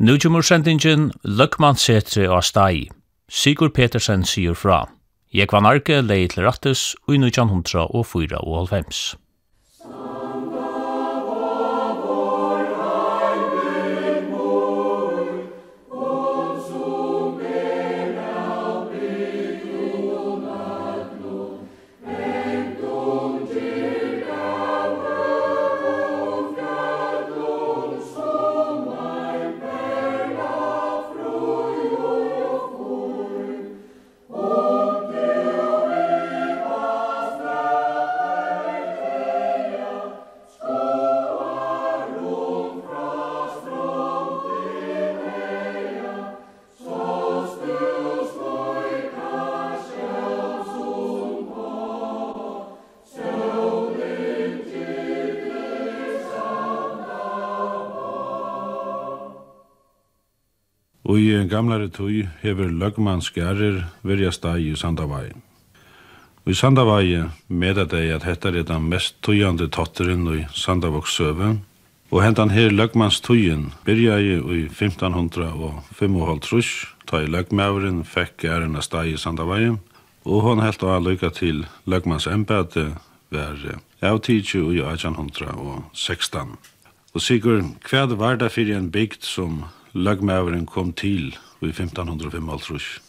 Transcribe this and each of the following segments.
Nu kommer sendingen Løkmansetri og Stai. Sigurd Petersen sier fra. Jeg var narke leie til rattes og i 1904 og 1905. gamlare tøy hever løgmann skærer virja steg i Sandavai. Og i Sandavai medar deg at hetta er den mest tøyande totteren i Sandavoks søve, og hentan her løgmanns tøyen byrja i 1555, ta i løgmavren fekk æren av steg i Sandavai, og hon helt av lykka til løgmanns embete var avtidju i 1816. Og sigur, hva var det fyrir en bygd som løgmæveren kom til i 1555.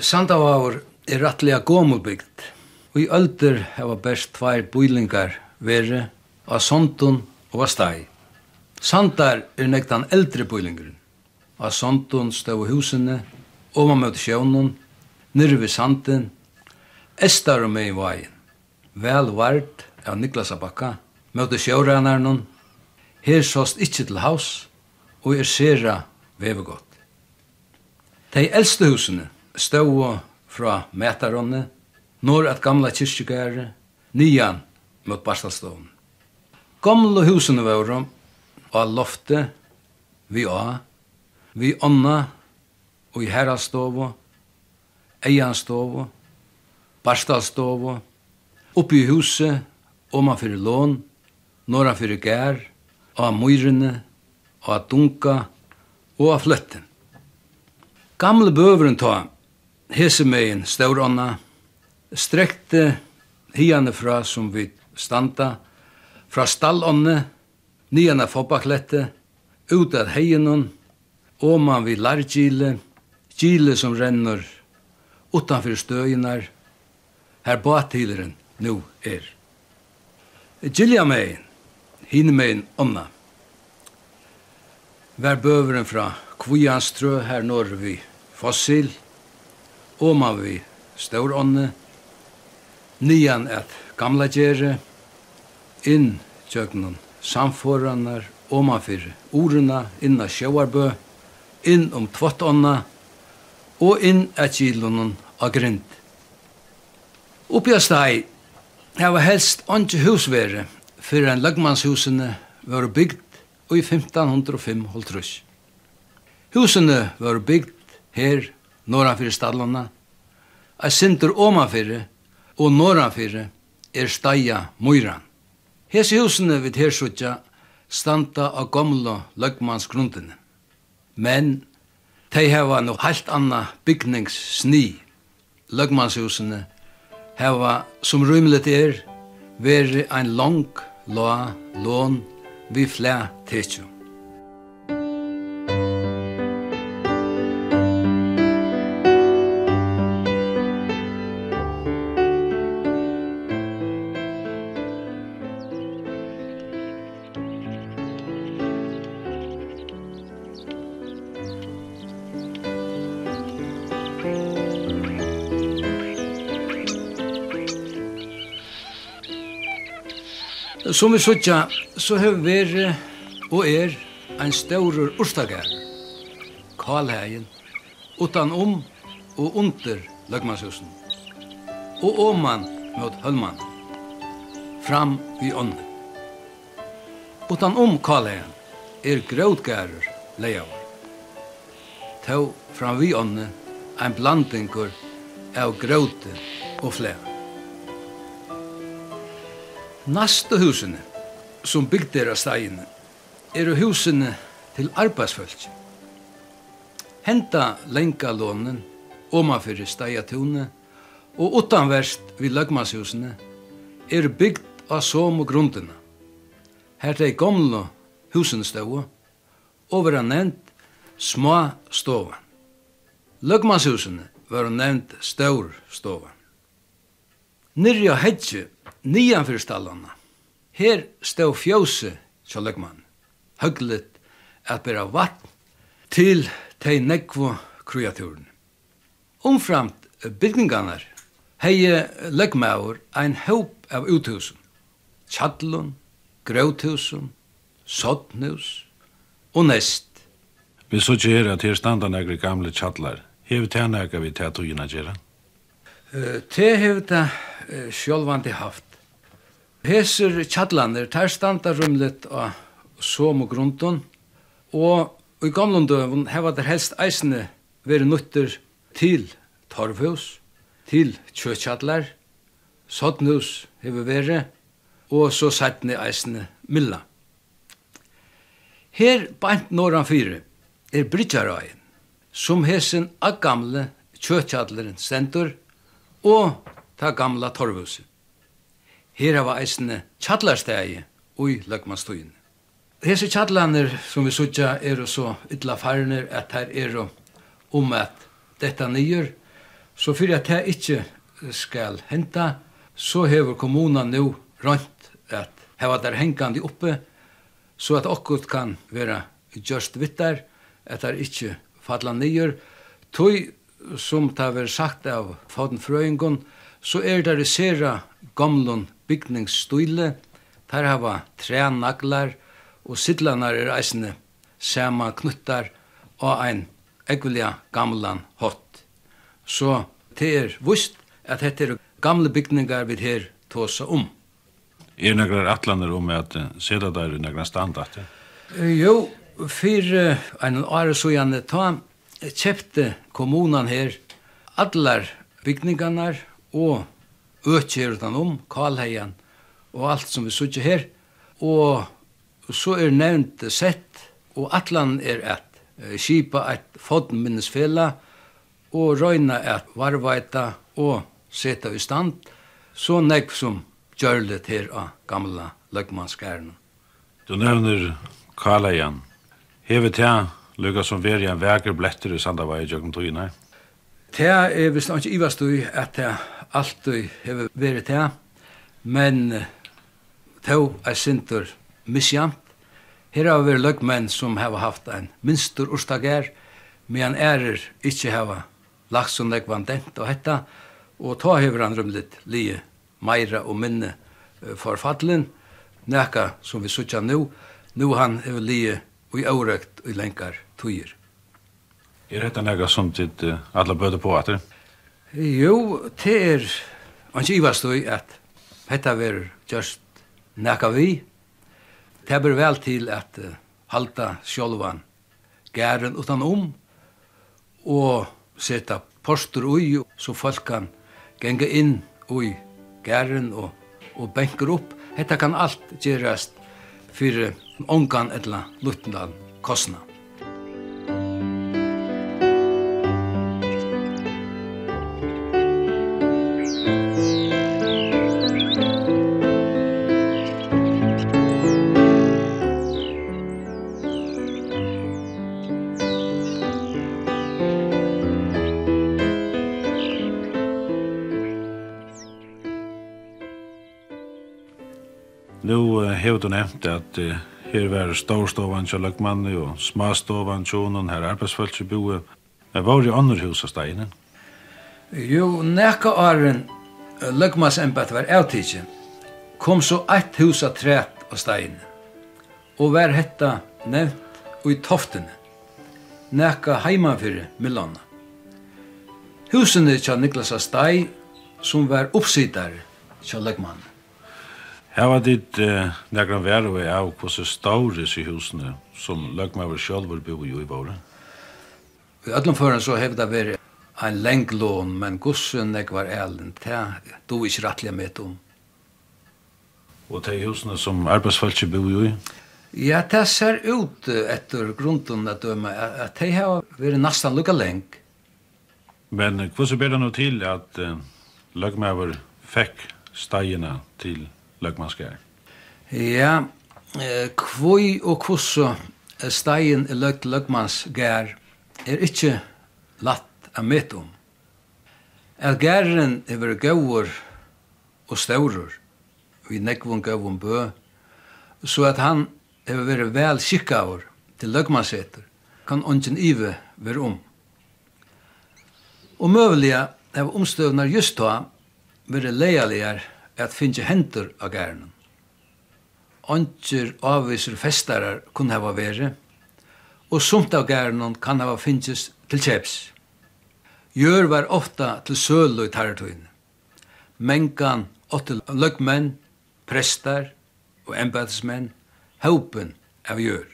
Sandavavur er rattlega gomulbygd. Og i öldur hefa best tvær búlingar veri av sondun og av Stai. Sandar er nektan eldri búlingurinn. Av sondun stöfu húsinni, og man møti sjónun, nyrvi sandin, estar og megin vagin. Vel vart av Niklasabakka, møte sjóranarnun, her sost ikkje til haus, og er sera vevegott. Dei eldste husene stod fra Mætaronne, når at gamla kyrkjegære, nian mot Barstalstoven. Gamle husene var og lofte, vi a, vi onna, og i herrastovo, eianstovo, Barstalstovo, oppi huset, oma fyrir lån, norra fyrir gær, av myrene, og at dunka og at fløtten. Gamle bøveren ta hesemegin stauronna strekte hiane fra som vi standa fra stallonne nian fobaklette, ut av heienon, oman vi largile gile som renner utanfyr støyinar her batileren nu er Gilja megin, hin megin onna var bøveren fra Kvianstrø her når vi Fossil, Oma vi Staurånne, Nian et Gamla Gjere, inn tjøknen samforanar, Oma fyrir Orena, inna Sjøvarbø, inn om Tvottånna, og inn et Kilonen av Grind. Oppi av steg, her var helst åndsje husvere, fyrir en lagmannshusene var bygd i 1505 holdt. Husene var bygd her norranfyrir stallana, a sindur omanfyrir og norranfyrir er steia møyran. Hesi husene vid hersutja standa av gamla løgmansgrundene. Men de heva no halt anna bygningssni. Løgmanshusene heva som rymlet er veri ein lang, la, lån vi flær tætju. Som vi sutja, så har vi vært og er ein staurur urstagar, Kalhægen, utan om og under Løgmanshusen, og oman mot Hølman, fram i ånden. Utan om Kalhægen er grådgærer leiavar. Tau fram vi ånden ein blandingur av gråte og flere. Næste husene, som bygde er av stegene, er husene til arbeidsfølg. Henta lenka lånen, omanfyrir stegatune, og utanverst vid løgmannshusene, er bygd av som og grundene. Her er gamle husene ståa, og vera nevnt små stova. Løgmannshusene var nevnt stor stova. Nyrja hedje nian fyrir stallana. Her stod fjóse, sjá leikmann, høglet at bera vatn til tei nekvo kreaturen. Omframt bygningarnar hei leikmaur ein hóp av uthusen. Tjallun, grøvthusen, sottnus og nest. Vi så ikke her at her standa negri gamle tjallar. Hever det nega vi tætugina gjerra? Uh, det hever uh, sjálvandi haft. Hesir kjallaner, tar standa rumlet av som og grunden, og i gamle døven heva der helst eisne veri nutter til torvhus, til kjøkjallar, sodnhus heva veri, og så sætne eisne milla. Her bant norran fyre er Bridgjarøyen, som hesen av gamle kjøkjallaren stendur og ta gamla torvhuset. Her hava eisne tjallarstegi ui løgmanstøyene. Hese tjallanir som vi sutja er så ytla farnir at her er om at detta nyer, så fyrir at det ikkje skal henta, så hever kommunan nu rönt at heva der hengandi oppe, så at okkurt kan vera just vittar, at det ikkje falla nyer. Tøy som det har vært sagt av Fodden Frøyngon, så er det sera gamlun bygningsstyle, der hava tre naglar, og sittlanar er eisne sama knuttar og ein ekvelia gamlan hott. Så det er vust at dette er gamle bygningar vi her tåsa om. Er nekrar atlaner om at seda der nekrar standart? Jo, fyrir ein åre så gjerne ta kjepte kommunan her allar bygningarnar og økjer utan om, kalheien og alt som vi sutja her. Og så er nevnt sett, og atlan er at skipa et fodminnesfela og røyna at varvaita og seta i stand, så nekv som gjørlet her av gamla løgmannskæren. Du nevner kalheien. Hever her lukka som veri en veker bletter i sandavai i jøkken tøyina? Det er visst ikke ivastøy at det alt du hever veri til, men tog er sinter misjant. Her har vi løgmenn som har haft en minstur urstager, men ærer ikkje hava lagt som nekvan dent og hetta, og ta hever han rumlit lije meira og minne for fadlen, neka som vi sutja nu, nu han hever lije og i aurekt og i lenkar tøyer. Er dette nega som tid uh, alla bøde på etter? Jo, det er han kivast i at dette ver just nekka vi. Det ber vel til at uh, halda sjolvan gæren utanom og seta postur ui så folk kan genga inn ui gæren og, og benker opp. Hetta kan alt gerast fyrir ongan etla lutndan kostnad. Nu har du nevnt at her var storstovan til Løgmanni og smastovan til honom her arbeidsfølt til boe. Var det andre hus av steinen? Jo, nekka åren Løgmans embed var avtidje, kom så ett hus av træt av steinen og var hetta nevnt og i toftene nekka heimafyrir Milana. Husene til Niklas Astai som var oppsidare til løgmannen. Her var ditt uh, nekran verve av hvordan stauris i husene som løgmaver sjølver bo i i våre? I Ødlundføren så hevde det vært en lenglån, men gussen nek var elden, det du ikke rettelig med om. Og det husene som arbeidsfolk bo i? Ja, det ser ut etter grunden at døme at det har vært nesten lukket lenge. Men hvordan ber det nå til at uh, løgmaver fikk stegene til løgmanskær? Ja, eh, kvoi og kvosso stein i løg løgmanskær er ikkje latt a mitt om. At gæren er veri gauur og staurur, vi nekvun gauun bø, så at han er veri vel skikkavur til løgmanseter, kan ongen ive veri om. Og møvelige av omstøvnar just da veri leialigar at finne hendur av gærnen. Ontsir avviser festarar kun hava veri, og sumt av gærnen kan hava finnes til kjeps. Gjør var ofta til sølu i tarretøyne. Mengan åtte løgmenn, prestar og embedsmenn, haupen av gjør.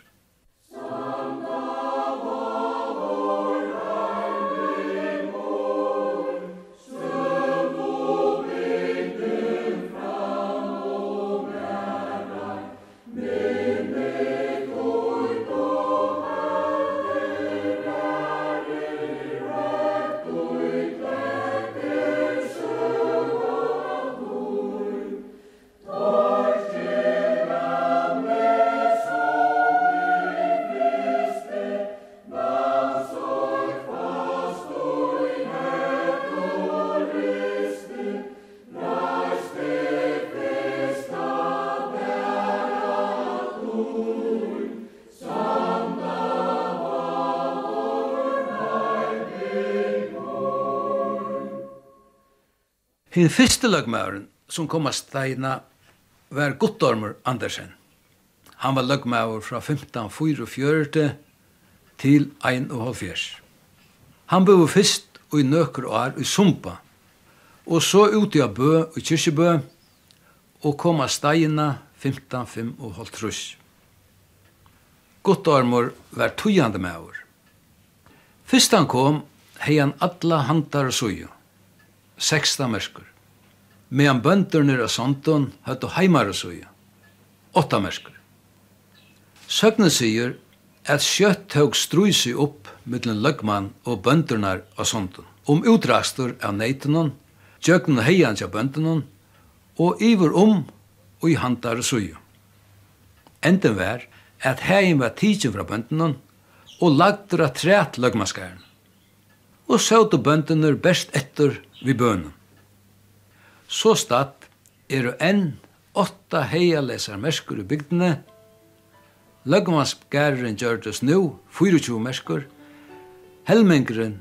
Hinn fyrste løgmauren som kom av steina var Guttormur Andersen. Han var løgmaur fra 1544 til 1,5 Han bøv fyrst og i nøkker år i Sumpa, og så ut i Abø og Kyrkjebø, og kom av steina 15-5. Guttormur var tujande maur. Fyrst han kom, hei han alla handar og suju, 16 mersker medan bønderne og høttu heimar og heimare. Åtta merskur. Søgnen sier at kjøtt tåg struisi opp mittlen løgman og bøndurnar og sånton om utrastur av neitunon, tjøknen heian tja bøndunon, og iver om og i hantar søya. Enden var at heim var tidsin fra bøndunon og lagdur at træt løgmanskaren. Og søvdu bøndener best etter vi bønnen. Så statt er det enn åtta heialesar merskur i bygdene. Løggemannsgæren gjør det nu, 24 merskur. Helmengren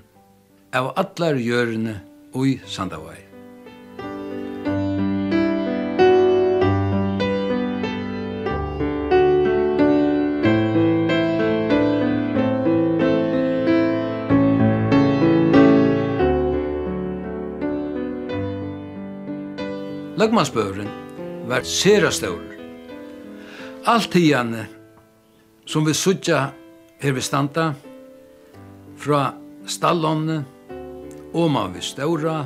av allar gjørene og i Sandavai. Høgmannsbøveren var sera stor. Alt tian som vi sutja her vi standa fra stallonne og man vi støvra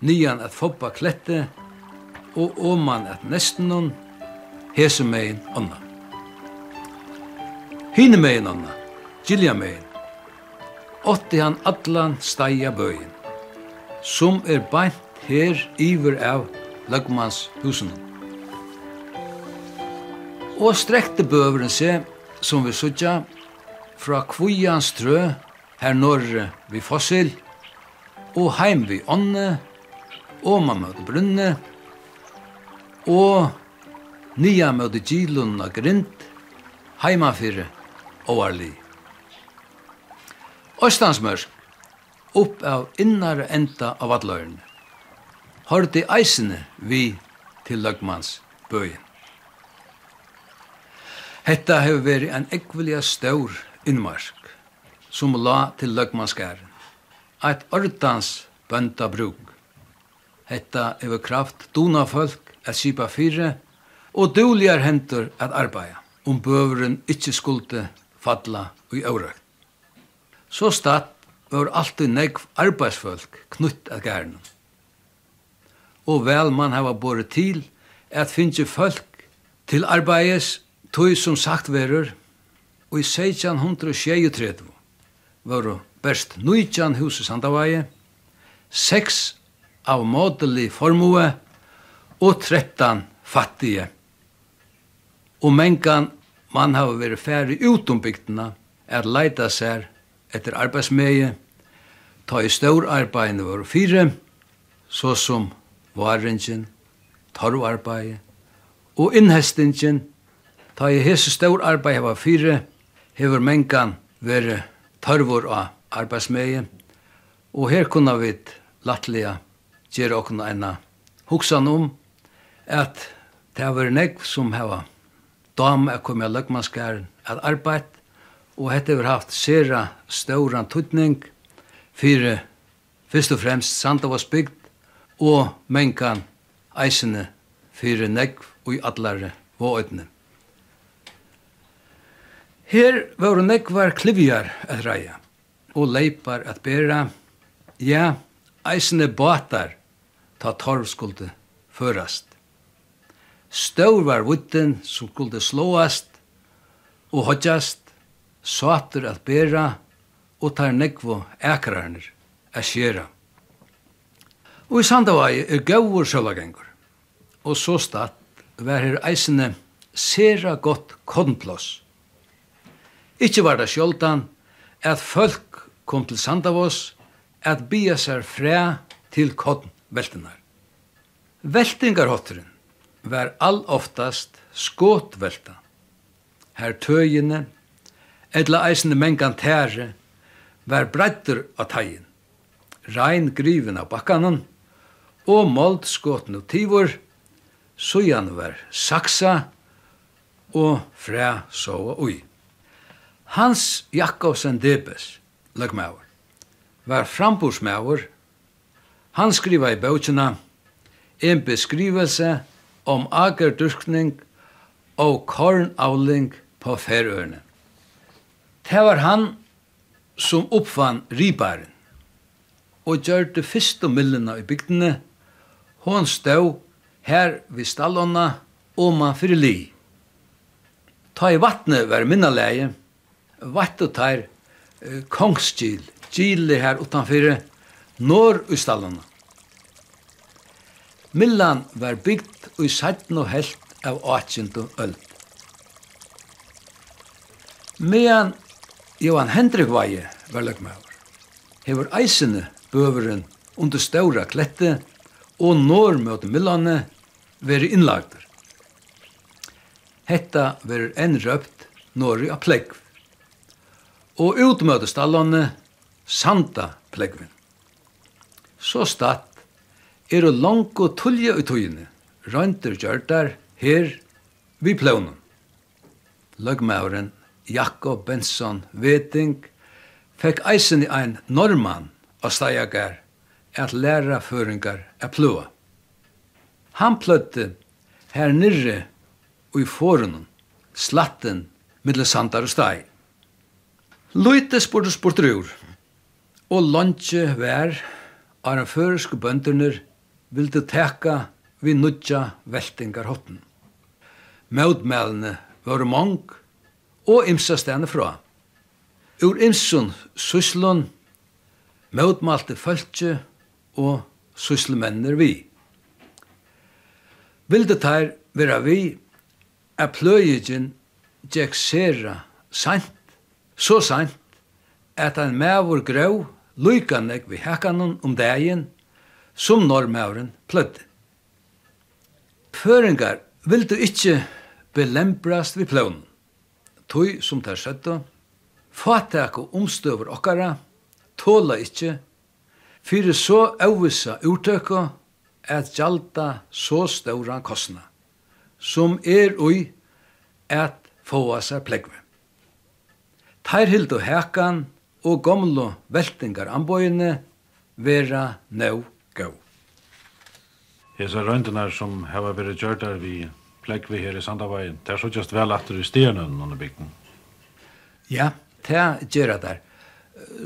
nian at foppa klette og oman at nestenon hese megin onna. Hine megin onna, gilja megin, åtti han allan steia bøyin, som er beint her iver av løgmanshusen. Og strekte bøveren seg, som vi sutja, fra Kvujans trø, her norre vi fossil, og heim vi ånne, og man møte brunne, og nya møte gilun og grint, heimafyrre og arli. Østansmørsk, upp av innare enda av atløyrene hørte eisene vi til Løgmanns bøyen. Hetta hefur verið ein ekvelia stór innmark som la til løgmannskæren. Eit ordans bønda bruk. Hetta hefur kraft duna folk at skipa fyrre og duligar hendur at arbeida om um bøveren ikkje skulde falla i aurøkt. Så statt var alltid negv arbeidsfolk knutt at gærnum og vel man hava bore til at finnje folk til arbeides tog som sagt verur og i 1633 var best 19 hus i Sandavaje, 6 av modelig formue og 13 fattige. Og mengan man hava vært færi utom bygdina er leita sær etter arbeidsmeie, ta i stor arbeidene var fire, så som varringen, torvarbeid, og innhestingen, ta i hese stor arbeid hava fire, hever mengan vere torvor av arbeidsmeie, og her kunna vi lattlega gjere okna enna hoksan om at det var nekv som heva dam er kommet av løgmanskaren at arbeid, og hette vi haft sera stauran tutning fyrir fyrst og fremst Sandavas bygd, og menkan eisene fyrir negv og i allare våøytene. Her var negvar klivjar at reia, og leipar at bera, ja, eisene batar ta torv skulde førast. Stør var vutten som skulde slåast og hodjast, sater at bera og tar negvo ekrarnir a skjera. Og i Sandavai er gaur sjølagengur. Og så statt var her eisene sera godt kondplås. Ikki var det sjoldan at folk kom til Sandavos at bia seg fræ til kondveltinar. Veltingarhotteren var all oftast skotvelta. Her tøyene, etla eisene mengan tære, var brettur av tægin. Rein griven av bakkanen, og målt skåten og tivor, sujan var saksa og fræ sova ui. Hans Jakobsen Debes, lagmaur, var frambursmaur. Han skriva i bøkjena en beskrivelse om agerdurkning og kornavling på ferøerne. Det var han som oppfann ribaren og gjør det første millene i bygdene Hon stod her vid stallonna og man fyrir li. Ta i vattnet var minnaleie, vatt og tær uh, kongskil, kile her utanfyrir, nor i stallonna. Millan var bygd og i sætten og helt av 18. öld. Medan Johan Hendrik Vaje var løgmaur, hefur eisene bøveren under ståra klette og når møte millane veri innlagder. Hetta veri enn røpt når av plegg. Og utmøte stallane sanda pleggvin. Så statt er og langt og tulje i tøyene, røynter gjørtar her vi plånen. Løgmauren Jakob Benson Veting fekk eisen i ein normann av steiagar at læra føringar a plua. Han pløtte her nirre og i forunnen, slatten, middel sandar og steg. Løyte spurte spurte rur, og lunche vær av den føreske vil du teka vi nudja veltingar hotten. Mødmælene var mong og imsa stene fra. Ur imsun syslun mødmalte føltje og sysselmenner vi. Vilde tær vera vi er pløyegin gjek sera sant, så sant, at ein mævur grau luikanek vi hekkanon om dagen, som når mævuren plødde. Føringar vildu ikkje belemprast vi pløvn, tog som tær søtta, fatak og omstøver okkara, tåla ikkje fyrir så auvisa uttøkka at gjalda så ståra kostna, som er ui at fåa seg plegve. Teir hildu hekan og gomlo veltingar anbøyene vera nøv gau. Hesa røyndunar som hava verið gjørdar vi plegvi her i Sandavagen, det er så just vel aftur i stjernen under bygden. Ja, det gjerra der.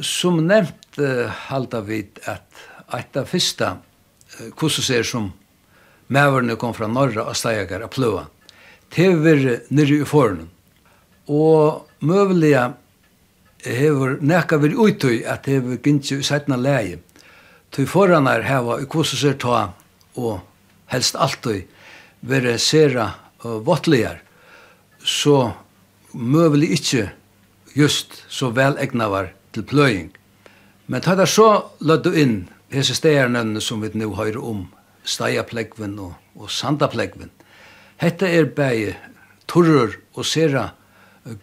Som nevnt uh, halda vid at eit av fyrsta uh, kursus er som mæverne kom fra norra og stegar a plua, tever var i fornum. Og møvelige hever nekka vir utøy at hever gynnsi i sætna leie. Tøy foranar heva i kursuser ta og helst alltøy vere sera uh, vottligar. Så møvelig ikkje just så vel egnavar til pløying. Men ta det så lødde inn hese stederne som vi nå høyre om, Steiaplegven og, og Sandaplegven. Hette er bæge turrur og sera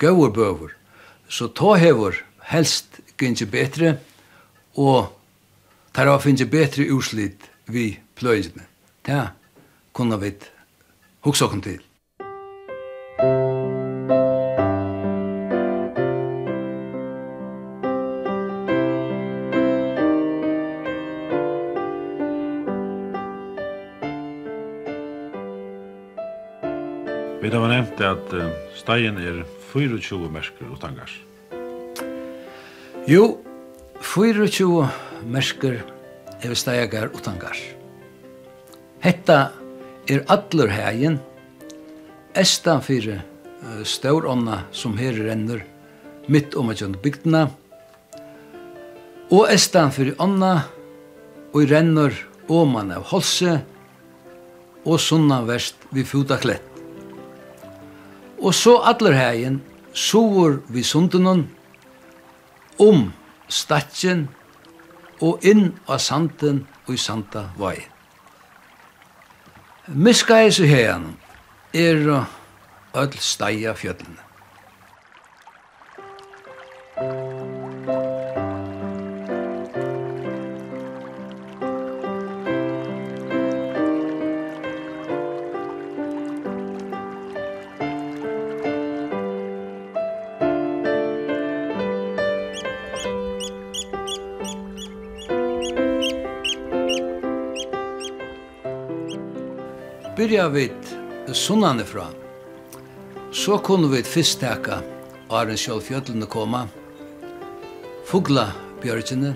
gauurbøver. Så ta hever helst gynnsi betre og tar av finnsi betri urslit vi pløysene. Ta kunne vi huksa okkur til. Vi har nevnt at uh, er 24 mersker og tangars. Jo, 24 mersker er stegar og tangars. Hetta er allur hegin, estan fyrir uh, staurånda som her renner mitt om at bygdina, og estan fyrir onna og renner oman av holse og sunna verst vi futa klett. Og så allar hegin sover vi sundunan om statjen og inn av sanden og i sanda vai. Miskaes i hegan er öll steia fjöllene. byrja vid sunnane fra, så kunne vi fyrst teka Arjen fjöllene koma, Fugla björgjene,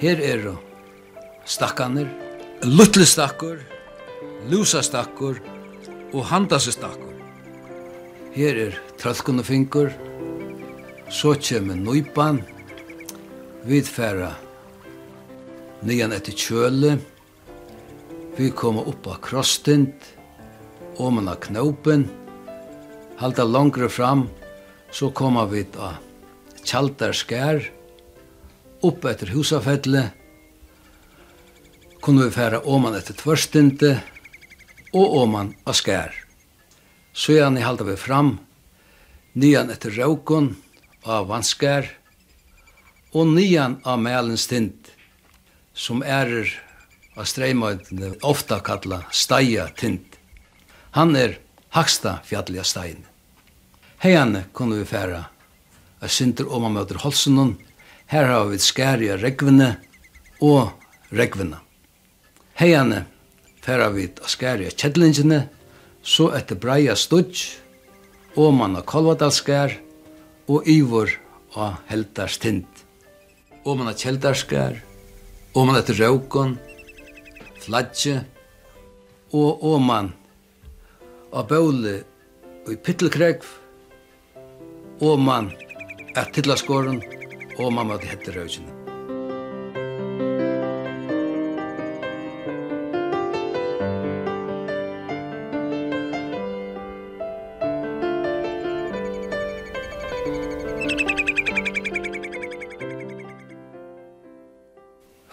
her er stakkaner, luttle stakkur, lusa stakkur og handase stakkur. Her er trølkunne finkur, så kjem nøypan, vidfæra nyan etter kjøle, Vi koma upp av krossstind, oman av knopen, halda langre fram, så koma vi av tjaldarskær, upp etter husafetle, kunne vi færa oman etter tvørstinte, og oman av skær. Så gjerne halda vi fram, nyan etter raukon av vanskær, og nyan av mælens tint, som ærer av streimøytene ofta kalla steia tint. Han er haksta fjalliga stein. Heian kunne vi færa a sinter om man møter holsunnen. Her har vi skæria regvene og regvene. Heian færa vi a skæria kjedlingene, så etter breia studj, og man av kolvadalskær og ivor av heldarstint. Og man av kjeldarskær, og man etter raukon, flagge og oman av Bøle og i Pittelkregv Åman at Tillaskåren av de hette røysene.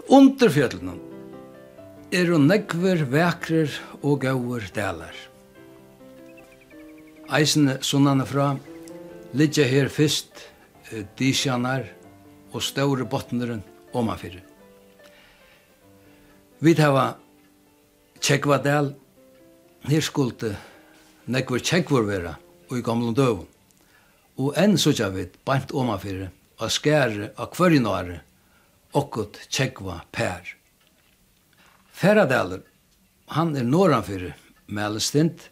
Under fjellene er og negver, vekrer og gauur delar. Eisene sunnane fra, lidja her fyrst, disjanar og ståre botneren omafyrir. Vi hava tjekva del, her skulde negver tjekvor vera og i gamle døvun. Og enn sutja vi bant omafyrir og skære av kvörjinare, okkot tjekva per. Ferradalur, han er norranfyrir Melestint,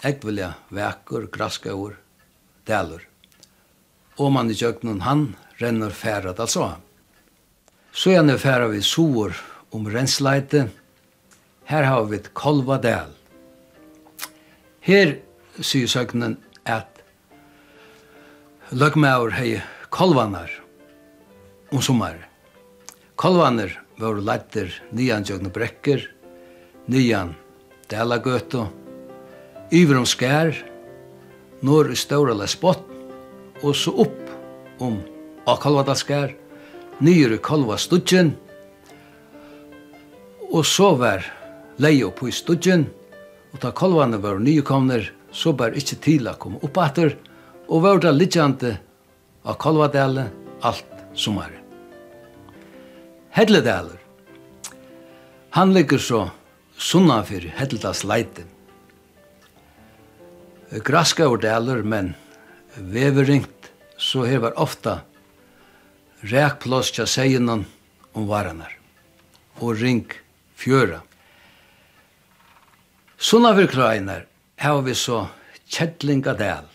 ekvilja vekur, graskaur, dalur. Og man i tjøknun, han renner ferrad, altså. Så er nu ferra vi soer om rensleite. Her har vi et kolvadel. Her sier søknen at løgmaur hei kolvanar om sommar. Kolvanar var leitter nian tjøkne brekker, nian Dalagøtu, yver om skær, nord i ståra spott, og så opp om Akalvadalskær, nyer i Kalva Studjen, og så var leie opp i Studjen, og ta Kalvane var nykomner, så var ikke til å komme opp atter, og var det litt av Kalvadale alt sommar. Helledalur. Han ligger så sunna for Helledas leite. Graska og daler, men veveringt, så hever ofta rækplås tja seginan om varanar og ring fjöra. Sunna for krainar hava vi så Kjettlinga dal.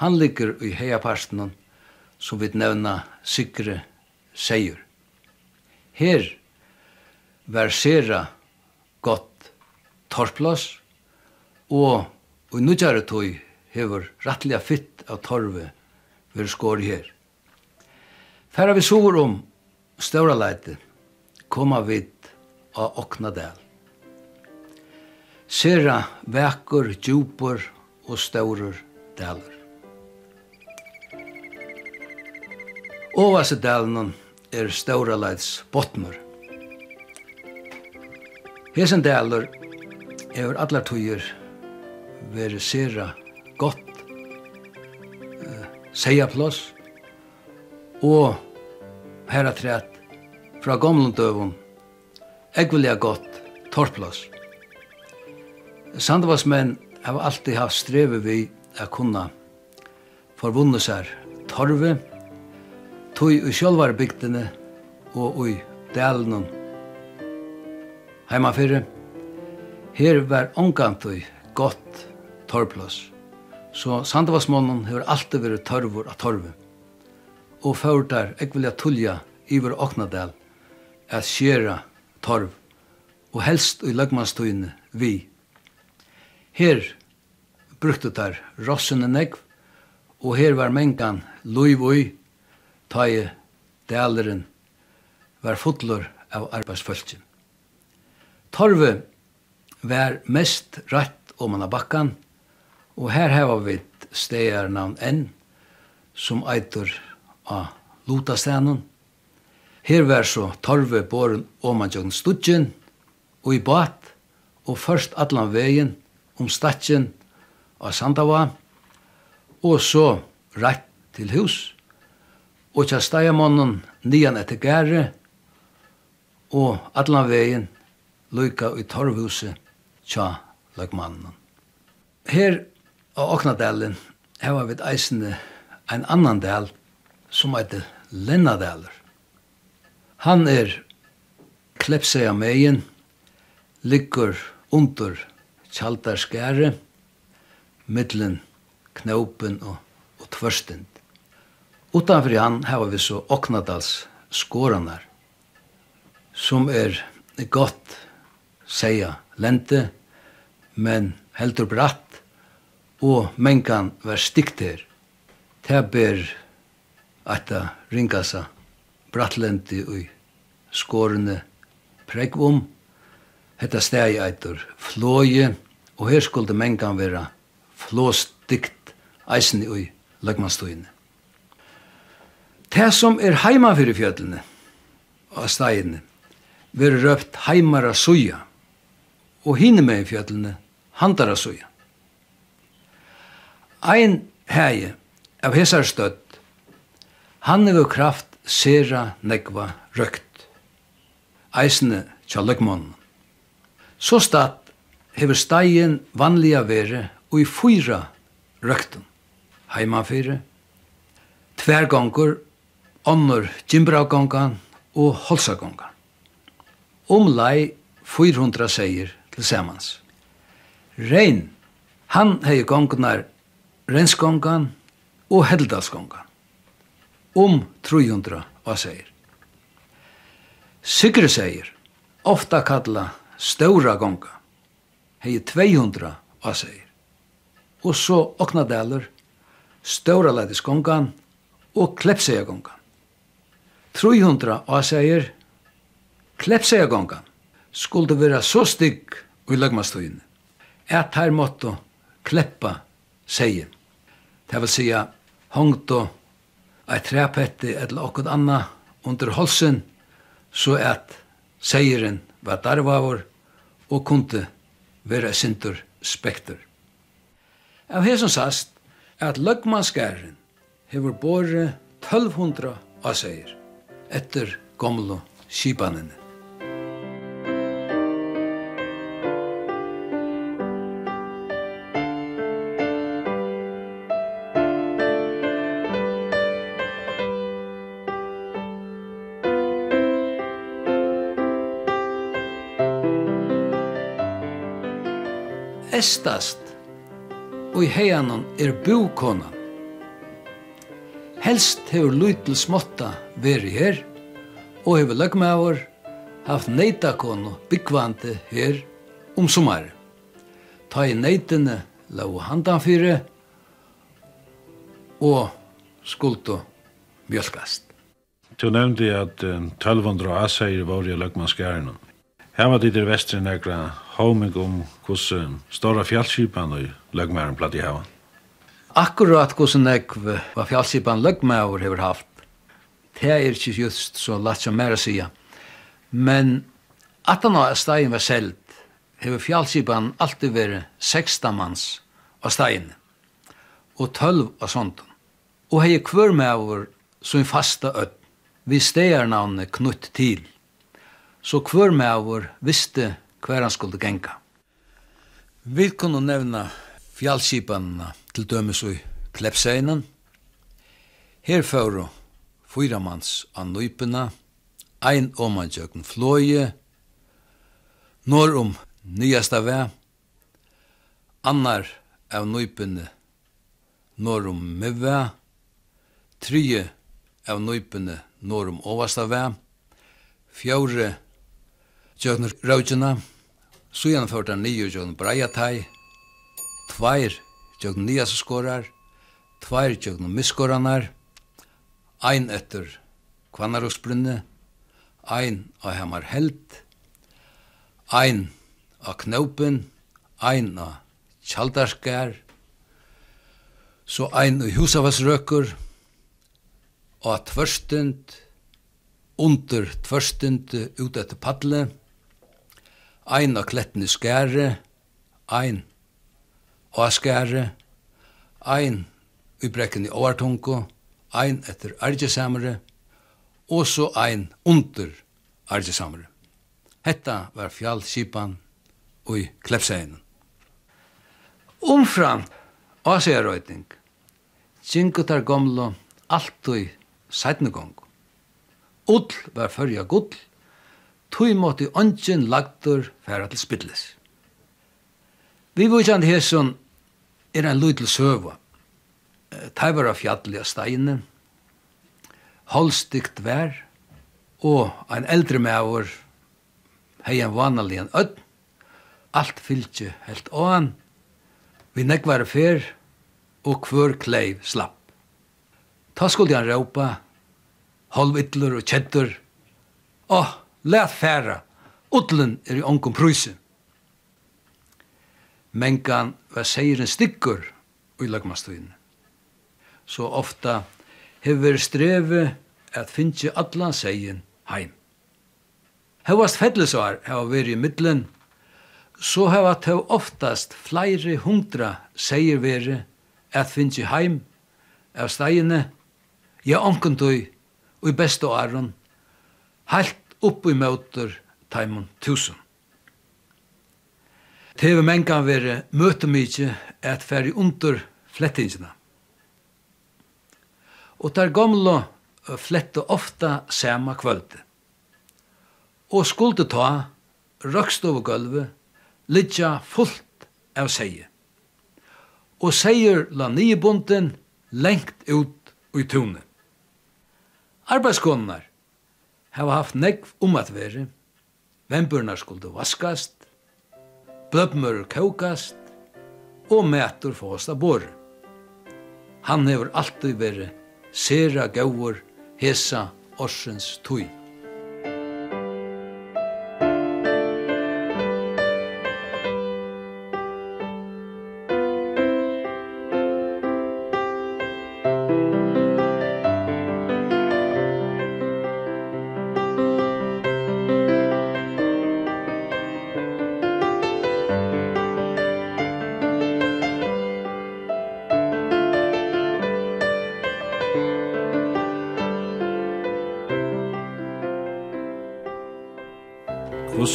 Han ligger i heiaparstenen som vi nevna sikre Seier her var sera gott torplass, og i nødgjare tøy hever rattliga fitt av torve vi skår her. Færa vi sover om ståra leite, koma vid av Oknadel. Sera vekur, djupur og stårer deler. Ovas i delen er Stauraleits botnur. Hesen dalur er allar tøyer veri sera gott uh, seia plås og herra træt fra gamlund døvun egvilja gott torplås. Sandavasmenn hava alltid haft strevi vi a kunna forvunne sér torvi tog i sjølvar bygdene og i dalen heimafyrre. Her var ongantui gott torplås. Så Sandavasmånen har alltid vært torvor av torve. Og før der, jeg vil tulja iver oknadel at skjera torv, og helst i lagmannstøyene vi. Her brukte der rossene negv, og her var mengan loiv og ta i daleren var fotler av arbeidsfølgen. Torve var mest rett om anna bakkan, og her heva vi stegar navn enn, som eitur av Lutastenen. Her var så Torve boren om anna studjen, og i bat, og først allan vegin om statjen av Sandava, og så rett til hus, og tja steiamannen nian etter gære, og allan vegin luka i torvhuset tja lagmannen. Her av Oknadalen heva vi eisende ein annan del som heter Lennadaler. Han er klepseia megin, liggur under kjaldarskære, middelen knaupen og, og tvørstend. Utanfor han har vi så Oknadals skåranar som er gott säga lente men heldur bratt og mengan var stikter Det ber atta ringasa brattlendi og skårene pregg om hetta stegi eitur flåje og her skulle mengan vera flåstikt eisen ui lagmanstøyne Det som er heima fyrir fjöllene og stegene, vil røpt heimara suja, og hinne med fjöllene, handara suja. Ein hei av hesar støtt, han er kraft sera negva røkt, eisne tja løgmånen. Så statt hever steien vanliga vere og i fyra røkten, heimafyre, tvergongur onnur Gimbragongan og Holsagongan. Omlai 400 seier til samans. Rein, han hei gongnar Rensgongan og Heldalsgongan. Om 300 av seier. Sigre seier, ofta kalla Stora gonga, hei 200 av seier. Og så Oknadalur, Stora og Klepseagongan. 300 avseier klepsegagongan skulle vera så stygg i lagmastøyene at her måtte kleppa seie. Det vil sija hongto ei trepette eller okkur anna under holsen så at seieren var darvavur og kunde vera sintur spekter. Av hesson sast at løgmanskæren hefur bore 1200 avseier etter gamle skipanene. Estast og i heianon er bukonan Helst hefur Lutl smotta veri her, og hefur løgmaver haft neitakonu byggvandi her om sommar. Ta i neitene lau handan fyrir og skuldu mjölkast. Du nevnte at 1200 aseier var i løgmanskærene. Her var det i vestrin ekra homing om hos stora fjallskipan og løgmæren platt i havan akkurat hvordan jeg var fjallskipan løgmaur hever haft. Det er ikke just så lett som mer å sige. Men at han av stegin var selt, hever fjallskipan alltid vært 16 manns av stegin, og 12 av sånt. Og hei kvør maur som fasta ödd, vi stegar navnet knutt til. Så kvør maur visste hver han skulle genga. Vi kunne nevna fjallskipanene til dømes og Klepseinen. Her fører fyra manns an nøypena, ein omanjøkken fløye, når om nyasta vei, annar av nøypene når om møve, trye av nøypene når om ovasta vei, fjore jøkken så gjennomførte han nye jøkken breiatai, tvair tjøkken nias skorar, tveir tjøkken miskoranar, ein etter kvannaroksbrunne, ein av hemmar held, ein av knaupen, ein av tjaldarskar, så ein av husavasrøkur, og tvørstund, under tvørstund ut etter padle, ein av klettene skære, ein Åskære, ein i brekken i Åartunko, ein etter Argesamere, og så ein under Argesamere. Hetta var fjallskipan og i Klepseinen. Omfram Åsjærøyting, Tjinko tar gomlo, i seitnegong. Ull var fyrja gull, tui måtti ongen lagtur færa til spillis. Vi vujtjande hesson er en lydel søva. Taivar av fjallige steine, holstikt vær, og ein eldre mævur hei en vanlig en ödd, alt fylgje helt åan, vi nekvar fer, og kvør kleiv slapp. Ta skulle han råpa, holvittler og kjettur, åh, oh, let færa, utlen er i onkum prysen mengan var seirin stikkur i lagmastuinn. Så ofta hever strevi at finnje allan seien heim. Hevast fellesvar heva veri i middelen, så heva tev oftast fleiri hundra seier veri at finnje heim av steine, ja onkundøy og i bestu åren, halt upp i møter taimun tusen. Det hefur mengan veri møte mykje at færi under flettingina. Og der gamla flette ofta sama kvöldi. Og skulde ta røkstofugulvet litja fullt av seie. Og seier la nye bunden lengt ut i tunet. Arbeidskonar hava haft negv om at veri, vemburnar skulde vaskast, bøbmør kókast, og mætur fåst av bor. Han hever alltid vært sera gaur hesa orsens tui.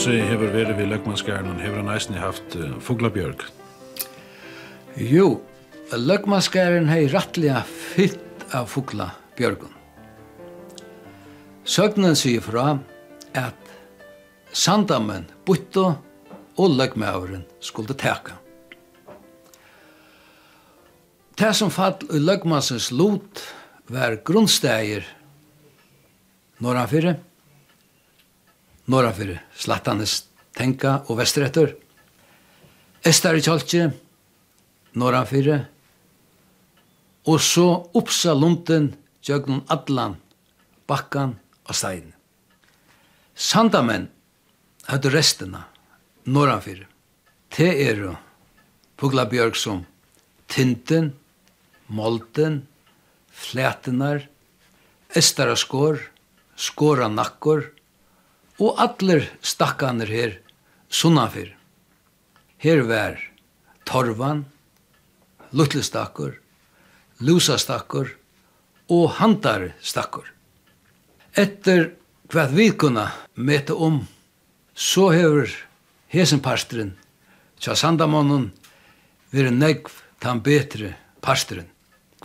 Lasse hever veri vi løgmanskaren, og hever han eisen haft uh, Fuglabjørg. Jo, løgmanskaren hei rattliga fytt av Fuglabjørgen. Søgnen sier fra at sandamen, bytto og løgmæveren skulle teka. Det som fall i løgmansens lot var grunnsteger når han fyrir, norra fyrir Slattanes tenka og vestretur. Estar i norra og så oppsa lunden gjøgnum allan, bakkan og stein. Sandamenn hadde restina, norra Te Te eru Pugla Bjørg som Tinten, Molten, Flætinar, Estaraskår, Skåra Nakkor, og atler stakkaner her sunnafyr. Her var torvan, lutlestakkur, lusastakkur og handarstakkur. Etter hva vi kunna meta om, så hefur hesenparstren tja sandamonnen vire negv tan betre parstren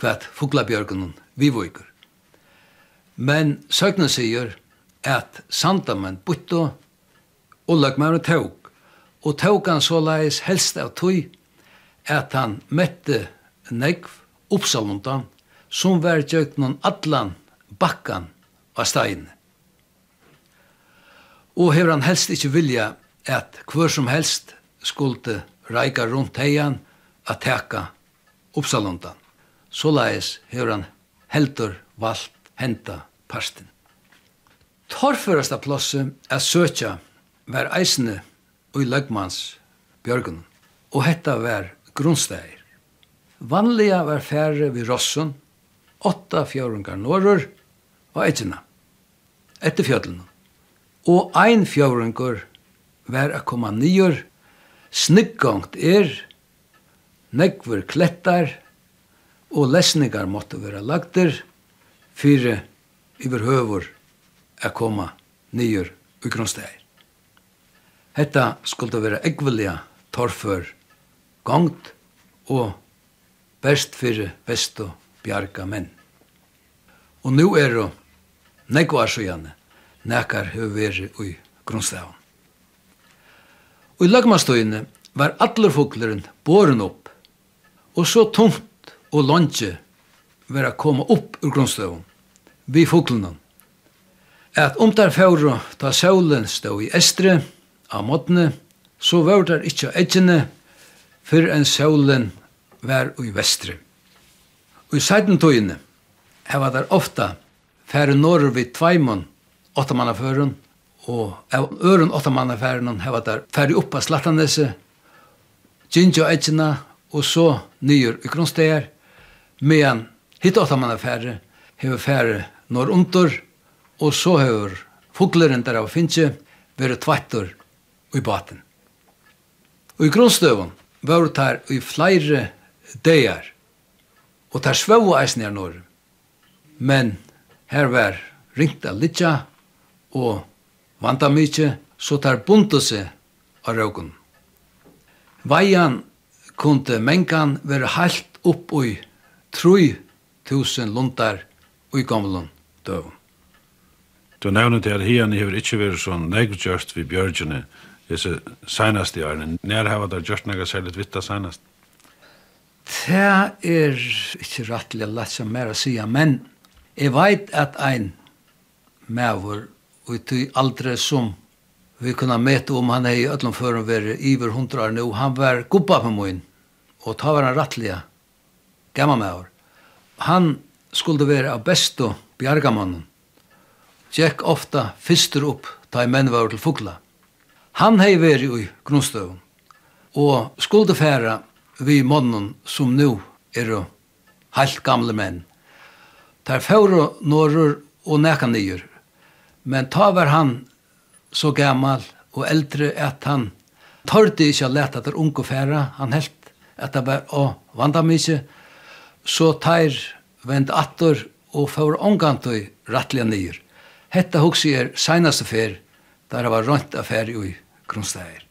hva fuglabjörgunnen vi vikur. Men søgna sier at sandamenn bytto og løgmer og tåg. Og tåg han så leis helst av tøy at han møtte negv oppsalundan som var gjøknon atlan bakkan av stein. Og hever han helst ikkje vilja at hver som helst skulle reika rundt heian at teka oppsalundan. Så leis hever han heldur valgt henta parsten torførasta plossi er søkja var eisne og i løgmans bjørgun, og hetta var grunnstægir. Vanliga var færre við rossun, åtta fjørungar norrur og eitina, etter fjöllunum. Og ein fjørungur var a koma nýjur, snyggongt er, negvur klettar, og lesningar måtte vera lagtir, fyrir yfir høvur a koma nyer i grunnsteger. Hetta skulle vera ekvelia torfur gongt og best fyrir bestu og bjarga menn. Og nu er det nekva nekar hefur veri ui grunnstævan. Og i lagmastøyene var allar fugleren boren opp og så tomt og longe vera koma upp ur grunnstøvun vi fuglenen at om der fjord ta solen stå i estre, av måttene, så var der ikkje edgjene, fyrr en solen var i vestre. Og i seidentøyene heva der ofta færre norr vid tveimon, åttamannaføren, og av øren åttamannaføren heva der færre oppa slattanese, gynnja edgjene, og så nyer i grunnstegar, medan hitt åttamannaføren heva færre norr under, og så hefur fugleren der av Finche vært tvættur i baten. Og i grunnstøvun var der i flere deir, og der svøv eisen er norr. Men her var ringt av litja og vanda mykje, så der bunte seg av røkun. Veian kunde mengan være heilt upp i 3000 lundar i gamlun døvun. Du nevner til at hian hever ikkje vært sånn negvgjørst vi bjørgjene disse seneste årene. Nær hava der gjørst nega særlig vitta senest? Det er ikke rettelig lett som mer å sige, men jeg vet at ein mever og i aldre som vi kunne møte om han er i Øtland før han var iver hundra år nå, han var gubba på min, og ta var han rettelig gammal mever. Han skulle være av bestu bjargamannen tjekk ofta fyrstur upp ta i menn var til fugla. Han hei veri i grunnstøvun, og skulde færa vi mannen som nu er heilt gamle menn. Tar færa norrur og neka nyer, men ta var han så gammal og eldre at han tørde ikkje å leta der unge færa, han helt at det var å vanda mykje, så tar vend atter og færa omgantøy rattlige nyer. Hetta hugsi er seinaste fer, der var rønt affær i grunnstæger.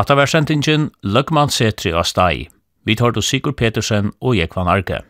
Hatta var sentingen Løgman Setri og Stai. Vi tar til Sigurd Petersen og Jekvan Arke.